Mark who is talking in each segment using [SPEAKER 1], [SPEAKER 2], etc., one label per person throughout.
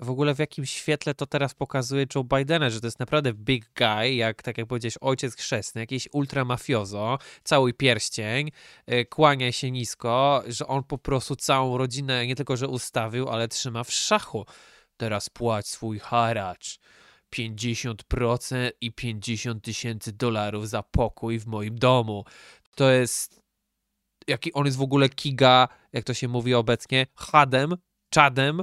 [SPEAKER 1] w ogóle w jakim świetle to teraz pokazuje Joe Bidena, że to jest naprawdę big guy, jak tak jak powiedziałeś, ojciec chrzestny, jakiś ultramafiozo, cały pierścień, y, kłania się nisko, że on po prostu całą rodzinę nie tylko, że ustawił, ale trzyma w szachu. Teraz płać swój haracz. 50% i 50 tysięcy dolarów za pokój w moim domu. To jest. Jaki on jest w ogóle kiga, jak to się mówi obecnie, hadem, czadem,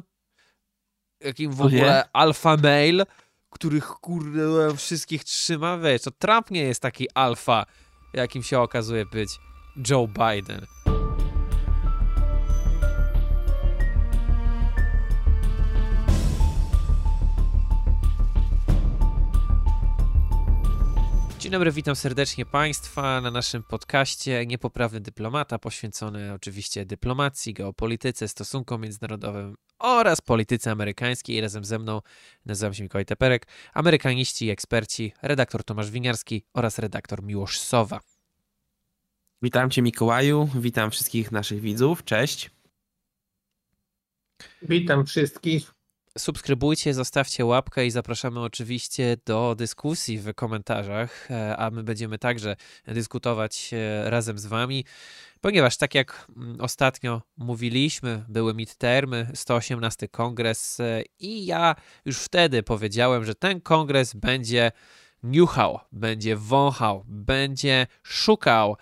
[SPEAKER 1] jakim w ogóle alfa male, których kurde wszystkich trzyma, wiesz, to Trump nie jest taki alfa, jakim się okazuje być Joe Biden. Dzień dobry, witam serdecznie Państwa na naszym podcaście Niepoprawny Dyplomata, poświęcony oczywiście dyplomacji, geopolityce, stosunkom międzynarodowym oraz polityce amerykańskiej. Razem ze mną nazywam się Mikołaj Teperek, amerykaniści i eksperci, redaktor Tomasz Winiarski oraz redaktor Miłosz Sowa.
[SPEAKER 2] Witam Cię Mikołaju, witam wszystkich naszych widzów, cześć.
[SPEAKER 3] Witam wszystkich
[SPEAKER 1] subskrybujcie, zostawcie łapkę i zapraszamy oczywiście do dyskusji w komentarzach, e, a my będziemy także dyskutować e, razem z Wami, ponieważ tak jak mm, ostatnio mówiliśmy, były midtermy, 118 kongres e, i ja już wtedy powiedziałem, że ten kongres będzie niuchał, będzie wąchał, będzie szukał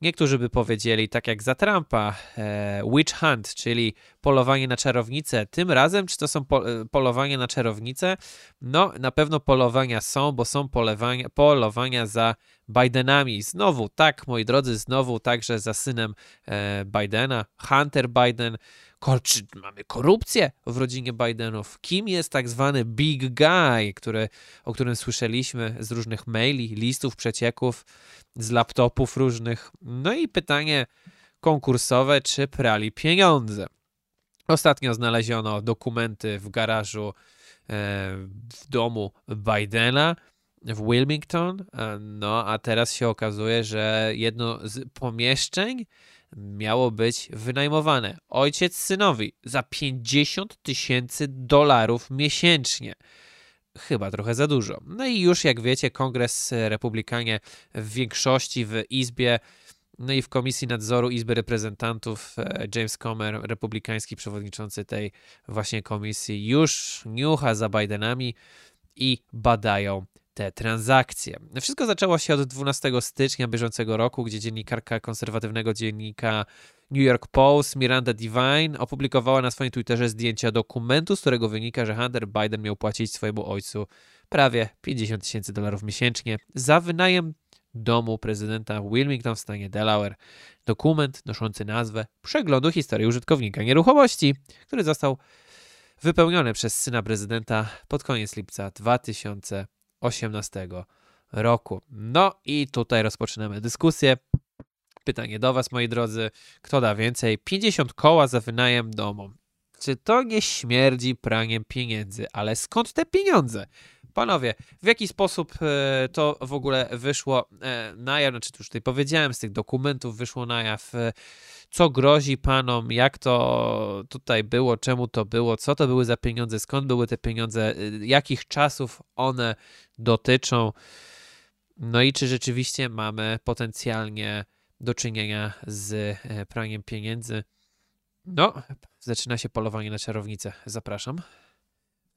[SPEAKER 1] Niektórzy by powiedzieli, tak jak za Trumpa, e, witch hunt, czyli polowanie na czarownicę. Tym razem, czy to są po, e, polowania na czarownicę? No, na pewno polowania są, bo są polowania, polowania za Bidenami. Znowu, tak, moi drodzy, znowu także za synem e, Bidena, Hunter Biden. Czy mamy korupcję w rodzinie Bidenów? Kim jest tak zwany big guy, który, o którym słyszeliśmy z różnych maili, listów, przecieków, z laptopów różnych? No i pytanie konkursowe, czy prali pieniądze? Ostatnio znaleziono dokumenty w garażu e, w domu Bidena w Wilmington, e, no a teraz się okazuje, że jedno z pomieszczeń miało być wynajmowane ojciec synowi za 50 tysięcy dolarów miesięcznie. Chyba trochę za dużo. No i już jak wiecie, Kongres Republikanie w większości w Izbie, no i w Komisji Nadzoru Izby Reprezentantów e, James Comer, republikański przewodniczący tej właśnie komisji, już niucha za Bidenami i badają te transakcje. Wszystko zaczęło się od 12 stycznia bieżącego roku, gdzie dziennikarka konserwatywnego dziennika New York Post, Miranda Devine, opublikowała na swoim Twitterze zdjęcia dokumentu, z którego wynika, że Hunter Biden miał płacić swojemu ojcu prawie 50 tysięcy dolarów miesięcznie za wynajem domu prezydenta Wilmington w stanie Delaware. Dokument noszący nazwę Przeglądu historii użytkownika nieruchomości, który został wypełniony przez syna prezydenta pod koniec lipca 2000 2018 roku. No i tutaj rozpoczynamy dyskusję. Pytanie do Was, moi drodzy. Kto da więcej? 50 koła za wynajem domu. Czy to nie śmierdzi praniem pieniędzy? Ale skąd te pieniądze? Panowie, w jaki sposób e, to w ogóle wyszło e, na jaw? Znaczy, już tutaj powiedziałem, z tych dokumentów wyszło na jaw, e, co grozi panom, jak to tutaj było, czemu to było, co to były za pieniądze, skąd były te pieniądze, jakich czasów one dotyczą. No i czy rzeczywiście mamy potencjalnie do czynienia z praniem pieniędzy? No, zaczyna się polowanie na czarownicę. Zapraszam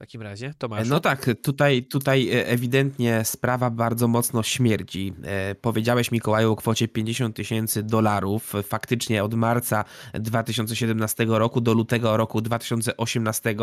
[SPEAKER 1] takim razie, Tomasz.
[SPEAKER 2] No tak, tutaj, tutaj e, ewidentnie sprawa bardzo mocno śmierdzi. E, powiedziałeś Mikołaju o kwocie 50 tysięcy dolarów. Faktycznie od marca 2017 roku do lutego roku 2018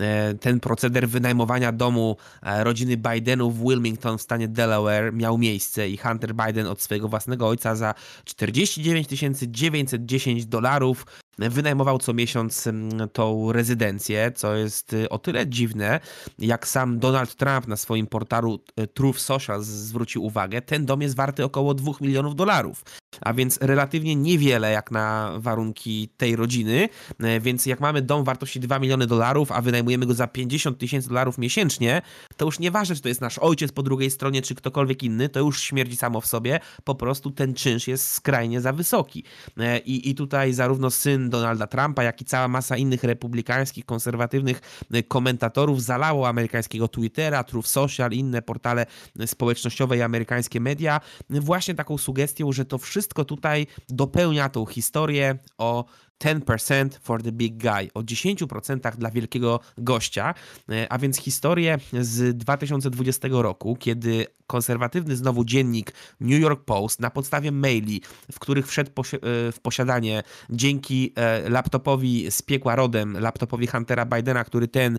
[SPEAKER 2] e, ten proceder wynajmowania domu rodziny Bidenów w Wilmington w stanie Delaware miał miejsce i Hunter Biden od swojego własnego ojca za 49 910 dolarów wynajmował co miesiąc mm, tą rezydencję, co jest y, o tyle dziwne, jak sam Donald Trump na swoim portalu y, Truth Social zwrócił uwagę, ten dom jest warty około 2 milionów dolarów. A więc relatywnie niewiele jak na warunki tej rodziny, e, więc jak mamy dom wartości 2 miliony dolarów, a wynajmujemy go za 50 tysięcy dolarów miesięcznie, to już nieważne, czy to jest nasz ojciec po drugiej stronie, czy ktokolwiek inny, to już śmierdzi samo w sobie, po prostu ten czynsz jest skrajnie za wysoki. E, I, i tutaj zarówno syn Donalda Trumpa, jak i cała masa innych republikańskich, konserwatywnych e, komentatorów zalało amerykańskiego Twittera, Truth Social, inne portale społecznościowe i amerykańskie media właśnie taką sugestią, że to wszystko wszystko tutaj dopełnia tą historię o 10% for the big guy, o 10% dla wielkiego gościa, e, a więc historię z 2020 roku, kiedy konserwatywny znowu dziennik New York Post na podstawie maili, w których wszedł e, w posiadanie dzięki e, laptopowi z piekła rodem, laptopowi Huntera Bidena, który ten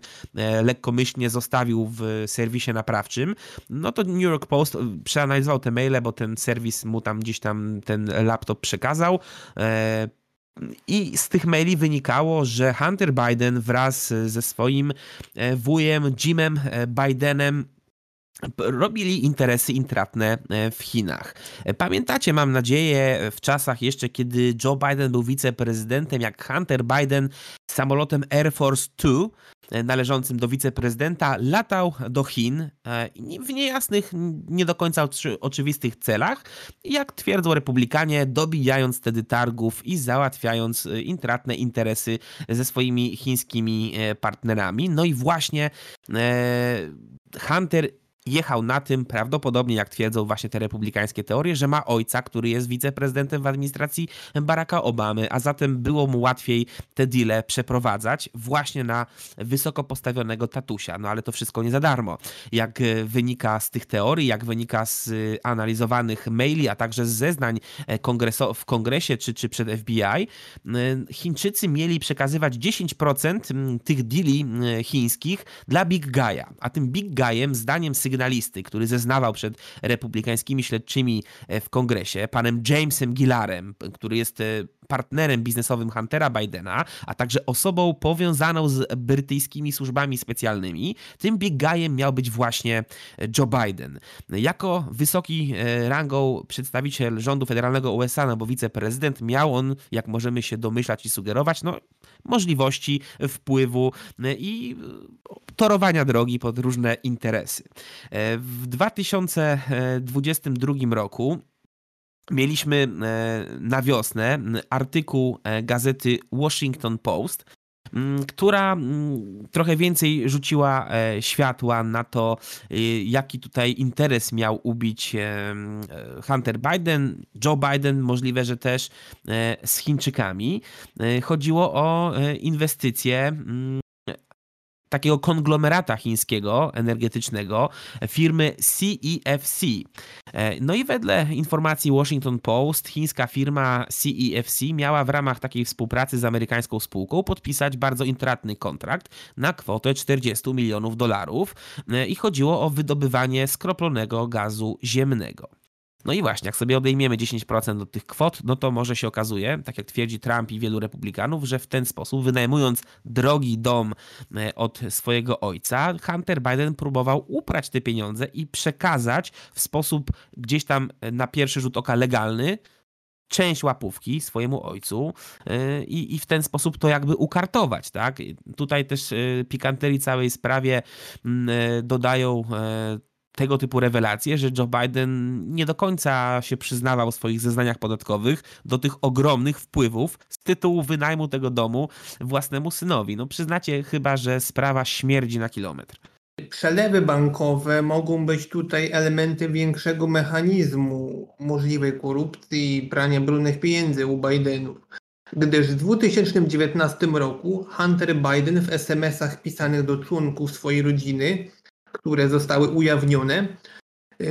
[SPEAKER 2] lekkomyślnie zostawił w serwisie naprawczym, no to New York Post przeanalizował te maile, bo ten serwis mu tam gdzieś tam ten laptop przekazał i z tych maili wynikało, że Hunter Biden wraz ze swoim e, wujem Jimem e, Bidenem robili interesy intratne e, w Chinach. Pamiętacie, mam nadzieję, w czasach jeszcze, kiedy Joe Biden był wiceprezydentem, jak Hunter Biden samolotem Air Force Two E, należącym do wiceprezydenta latał do Chin e, w niejasnych, nie do końca oczywistych celach, jak twierdzą republikanie, dobijając wtedy targów i załatwiając e, intratne interesy ze swoimi chińskimi partnerami. No i właśnie Hunter jechał na tym, prawdopodobnie jak twierdzą właśnie te republikańskie teorie, że ma ojca, który jest wiceprezydentem w administracji Baracka Obamy, a zatem było mu łatwiej te deale przeprowadzać właśnie na wysoko postawionego tatusia. No ale to wszystko nie za darmo. Jak e, wynika z tych teorii, jak wynika z e, analizowanych maili, a także z zeznań e, kongreso- w kongresie czy, czy przed FBI, Chińczycy mieli przekazywać 10% tych deali chińskich dla Big Guy'a. A tym Big Guy'em, zdaniem sygnału sygnalisty, który zeznawał przed republikańskimi śledczymi e, w kongresie, panem Jamesem Gillarem, który jest e, partnerem biznesowym Huntera Bidena, a także osobą powiązaną z brytyjskimi służbami specjalnymi, tym big guyem miał być właśnie Joe Biden. Jako wysoki e, rangą przedstawiciel rządu federalnego USA, no bo wiceprezydent, miał on, jak możemy się domyślać i sugerować, no możliwości wpływu i torowania drogi pod różne interesy. E, w 2022 roku mieliśmy e, na wiosnę artykuł e, gazety Washington Post, która trochę więcej rzuciła światła na to, jaki tutaj interes miał ubić Hunter Biden, Joe Biden, możliwe, że też z Chińczykami. Chodziło o inwestycje takiego konglomerata chińskiego energetycznego firmy CEFC. E, no i wedle informacji Washington Post, chińska firma CEFC miała w ramach takiej współpracy z amerykańską spółką podpisać bardzo intratny kontrakt na kwotę 40 milionów dolarów e, i chodziło o wydobywanie skroplonego gazu ziemnego. No i właśnie, jak sobie odejmiemy 10% od tych kwot, no to może się okazuje, tak jak twierdzi Trump i wielu republikanów, że w ten sposób, wynajmując drogi dom e, od swojego ojca, Hunter Biden próbował uprać te pieniądze i przekazać w sposób gdzieś tam e, na pierwszy rzut oka legalny część łapówki swojemu ojcu e, i, i w ten sposób to jakby ukartować, tak? Tutaj też pikanterii całej sprawie mm, dodają tego typu rewelacje, że Joe Biden nie do końca się przyznawał w swoich zeznaniach podatkowych do tych ogromnych wpływów z tytułu wynajmu tego domu własnemu synowi. No przyznacie chyba, że sprawa śmierdzi na kilometr.
[SPEAKER 3] Przelewy bankowe mogą być tutaj elementem większego mechanizmu możliwej korupcji i prania brudnych pieniędzy u Bidenów. Gdyż w 2019 roku Hunter Biden w SMS-ach pisanych do członków swojej rodziny które zostały ujawnione, e,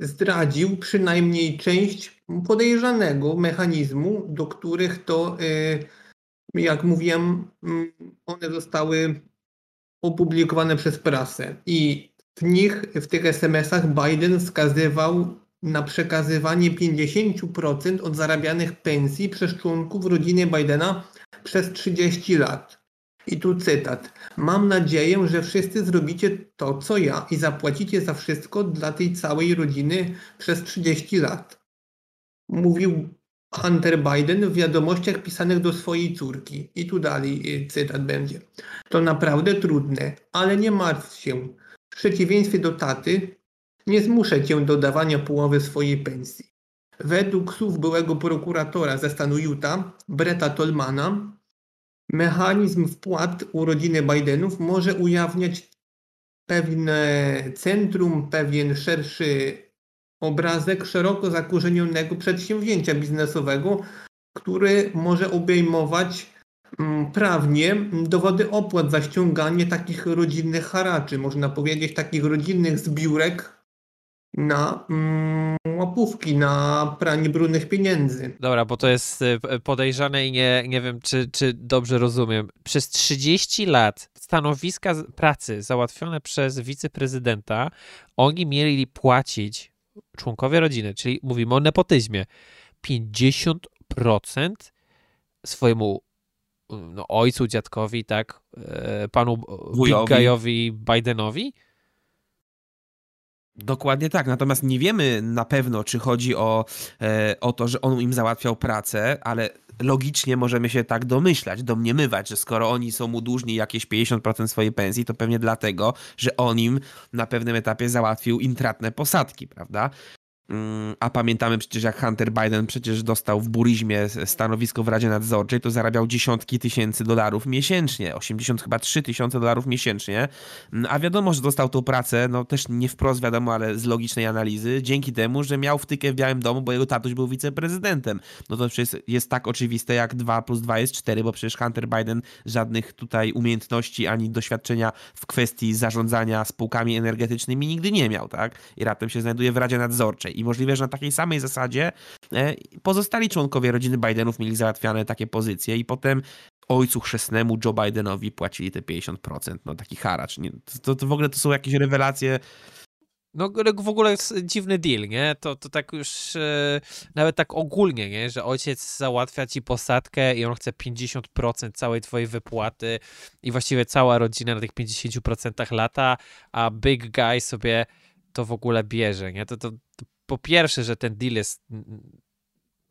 [SPEAKER 3] zdradził przynajmniej część podejrzanego mechanizmu, do których to, e, jak mówiłem, mm, one zostały opublikowane przez prasę. I w nich, w tych SMS-ach Biden wskazywał na przekazywanie 50% od zarabianych pensji przez członków rodziny Bidena przez 30 lat. I tu cytat. Mam nadzieję, że wszyscy zrobicie to, co ja i zapłacicie za wszystko dla tej całej rodziny przez 30 lat. mówił Hunter Biden w wiadomościach pisanych do swojej córki. I tu dalej y, cytat będzie. To naprawdę trudne, ale nie martw się. W przeciwieństwie do taty, nie zmuszę cię do dawania połowy swojej pensji. Według słów byłego prokuratora ze stanu Utah, Bretta Tolmana, mechanizm wpłat u rodziny Bidenów może ujawniać pewne centrum, pewien szerszy obrazek szeroko zakorzenionego przedsięwzięcia biznesowego, który może obejmować mm, prawnie dowody opłat za ściąganie takich rodzinnych haraczy, można powiedzieć takich rodzinnych zbiórek na mm, łapówki, na pranie brudnych pieniędzy.
[SPEAKER 1] Dobra, bo to jest y, podejrzane i nie, nie wiem, czy, czy dobrze rozumiem. Przez 30 lat stanowiska pracy załatwione przez wiceprezydenta, oni mieli płacić członkowie rodziny, czyli mówimy o nepotyzmie, 50% swojemu no, ojcu, dziadkowi, tak, e, panu Wujowi. Bidenowi?
[SPEAKER 2] Dokładnie tak, natomiast nie wiemy na pewno, czy chodzi o, e, o to, że on im załatwiał pracę, ale logicznie możemy się tak domyślać, domniemywać, że skoro oni są mu dłużni jakieś 50% swojej pensji, to pewnie dlatego, że on im na pewnym etapie załatwił intratne posadki, prawda? Mm, a pamiętamy przecież, jak Hunter Biden przecież dostał w burizmie stanowisko w Radzie Nadzorczej, to zarabiał dziesiątki tysięcy dolarów miesięcznie, 80 chyba 3 tysiące dolarów miesięcznie. Mm, a wiadomo, że dostał tą pracę, no też nie wprost wiadomo, ale z logicznej analizy, dzięki temu, że miał wtykę w Białym Domu, bo jego tatuś był wiceprezydentem. No to przecież jest tak oczywiste, jak 2 plus 2 jest 4, bo przecież Hunter Biden żadnych tutaj umiejętności ani doświadczenia w kwestii zarządzania spółkami energetycznymi nigdy nie miał, tak? I raptem się znajduje w Radzie Nadzorczej i możliwe, że na takiej samej zasadzie e, pozostali członkowie rodziny Bidenów mieli załatwiane takie pozycje i potem ojcu chrzestnemu Joe Bidenowi płacili te 50%, no taki haracz. Nie, to, to w ogóle to są jakieś rewelacje
[SPEAKER 1] no w ogóle jest dziwny deal, nie? To, to tak już e, nawet tak ogólnie, nie? Że ojciec załatwia ci posadkę i on chce 50% całej twojej wypłaty i właściwie cała rodzina na tych 50% lata, a big guy sobie to w ogóle bierze, nie? To, to, to po pierwsze, że ten deal jest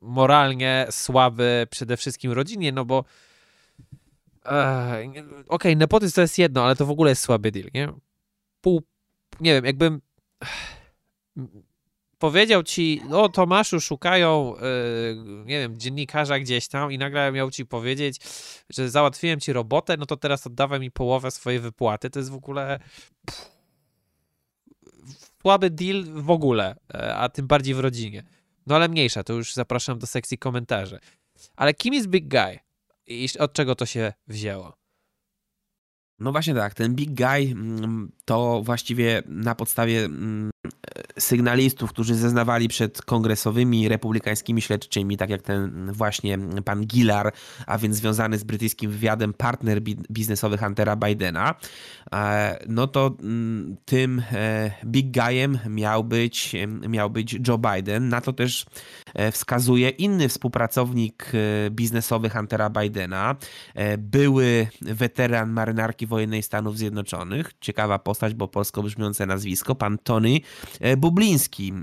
[SPEAKER 1] moralnie słaby przede wszystkim rodzinie, no bo okej, okay, nepotyzm to jest jedno, ale to w ogóle jest słaby deal, nie? Pół, nie wiem, jakbym powiedział ci, o Tomaszu, szukają, yy, nie wiem, dziennikarza gdzieś tam i nagle miał ci powiedzieć, że załatwiłem ci robotę, no to teraz oddawaj mi połowę swojej wypłaty. To jest w ogóle pff, słaby deal w ogóle, e, a tym bardziej w rodzinie. No ale mniejsza, to już zapraszam do sekcji komentarzy. Ale kim jest Big Guy? I od czego to się wzięło?
[SPEAKER 2] No właśnie tak, ten Big Guy mm, to właściwie na podstawie mm, sygnalistów, którzy zeznawali przed kongresowymi republikańskimi śledczymi, tak jak ten właśnie pan Gillar, a więc związany z brytyjskim wywiadem partner biznesowy Huntera Bidena, e, no to mm, tym e, Big Guyem miał być, miał być Joe Biden. Na to też e, wskazuje inny współpracownik biznesowy Huntera Bidena, były weteran marynarki wojennej Stanów Zjednoczonych, ciekawa postać, bo polsko brzmiące nazwisko, pan Tony Bubliński.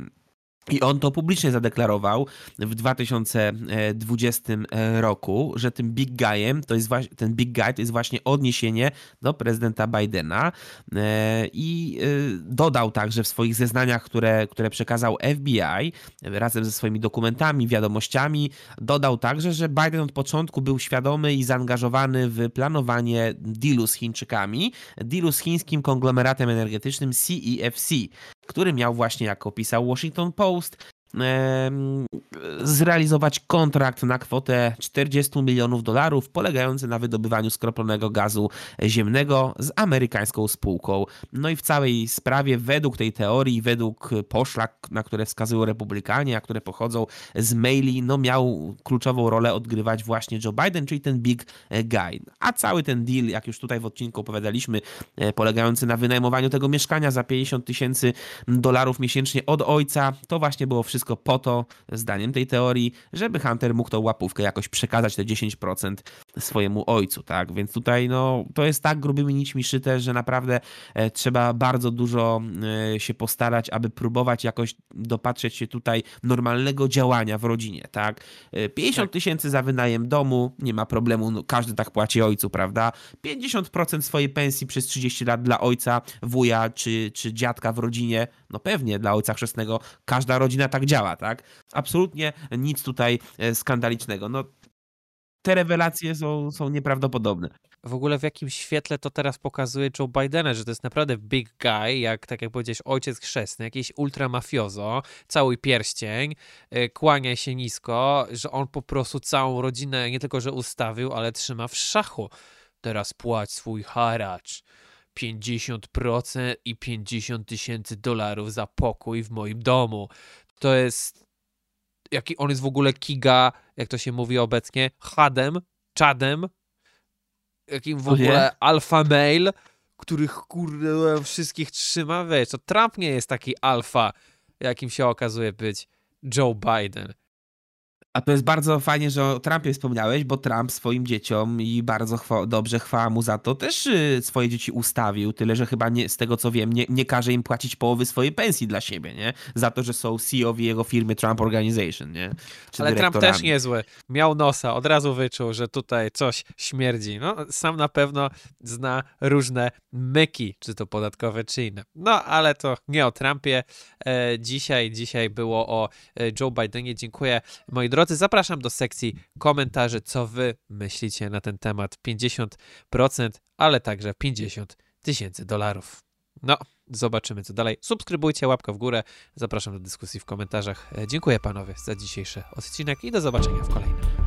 [SPEAKER 2] I on to publicznie zadeklarował w 2020 roku, że tym big guyem to jest właśnie, ten big guy to jest właśnie odniesienie do prezydenta Bidena. E, i e, dodał także w swoich zeznaniach, które, które przekazał FBI razem ze swoimi dokumentami, wiadomościami, dodał także, że Biden od początku był świadomy i zaangażowany w planowanie dealu z Chińczykami, dealu z chińskim konglomeratem energetycznym CEFC, który miał właśnie, jak opisał Washington Post, zrealizować kontrakt na kwotę 40 milionów dolarów, polegający na wydobywaniu skroplonego gazu ziemnego z amerykańską spółką. No i w całej sprawie, według tej teorii, według poszlak, na które wskazują republikanie, a które pochodzą z maili, no miał kluczową rolę odgrywać właśnie Joe Biden, czyli ten big guy. A cały ten deal, jak już tutaj w odcinku opowiadaliśmy, e, polegający na wynajmowaniu tego mieszkania za 50 tysięcy dolarów miesięcznie od ojca, to właśnie było wszystko wszystko po to, zdaniem tej teorii, żeby Hunter mógł tą łapówkę jakoś przekazać te 10% swojemu ojcu, tak? Więc tutaj no, to jest tak grubymi nićmi szyte, że naprawdę e, trzeba bardzo dużo e, się postarać, aby próbować jakoś dopatrzeć się tutaj normalnego działania w rodzinie, tak? 50 tak. tysięcy za wynajem domu, nie ma problemu, no, każdy tak płaci ojcu, prawda? 50% swojej pensji przez 30 lat dla ojca, wuja czy, czy dziadka w rodzinie, no pewnie dla ojca chrzestnego każda rodzina tak działa, tak? Absolutnie nic tutaj skandalicznego. No te rewelacje są, są nieprawdopodobne.
[SPEAKER 1] W ogóle w jakim świetle to teraz pokazuje Joe Bidena, że to jest naprawdę big guy, jak tak jak powiedziałeś, ojciec chrzestny, jakiś ultramafiozo, cały pierścień, y, kłania się nisko, że on po prostu całą rodzinę nie tylko, że ustawił, ale trzyma w szachu. Teraz płać swój haracz. 50% i 50 tysięcy dolarów za pokój w moim domu. To jest jaki on jest w ogóle kiga, jak to się mówi obecnie, hadem, czadem, jakim w ogóle alfa male, których kurde wszystkich trzyma, wiesz, to Trump nie jest taki alfa, jakim się okazuje być Joe Biden.
[SPEAKER 2] A to jest bardzo fajnie, że o Trumpie wspomniałeś, bo Trump swoim dzieciom i bardzo chwa dobrze chwała mu za to, też y, swoje dzieci ustawił, tyle że chyba nie, z tego co wiem, nie, nie każe im płacić połowy swojej pensji dla siebie, nie? Za to, że są CEO jego firmy Trump Organization, nie?
[SPEAKER 1] Czy Ale Trump też niezły. Miał nosa, od razu wyczuł, że tutaj coś śmierdzi. No, sam na pewno zna różne myki, czy to podatkowe, czy inne. No, ale to nie o Trumpie. E, dzisiaj, dzisiaj było o e, Joe Bidenie. Dziękuję, moi drodzy drodzy, zapraszam do sekcji komentarzy, co wy myślicie na ten temat. 50%, ale także 50 tysięcy dolarów. No, zobaczymy co dalej. Subskrybujcie, łapka w górę. Zapraszam do dyskusji w komentarzach. E, dziękuję panowie za dzisiejszy odcinek i do zobaczenia w kolejnym.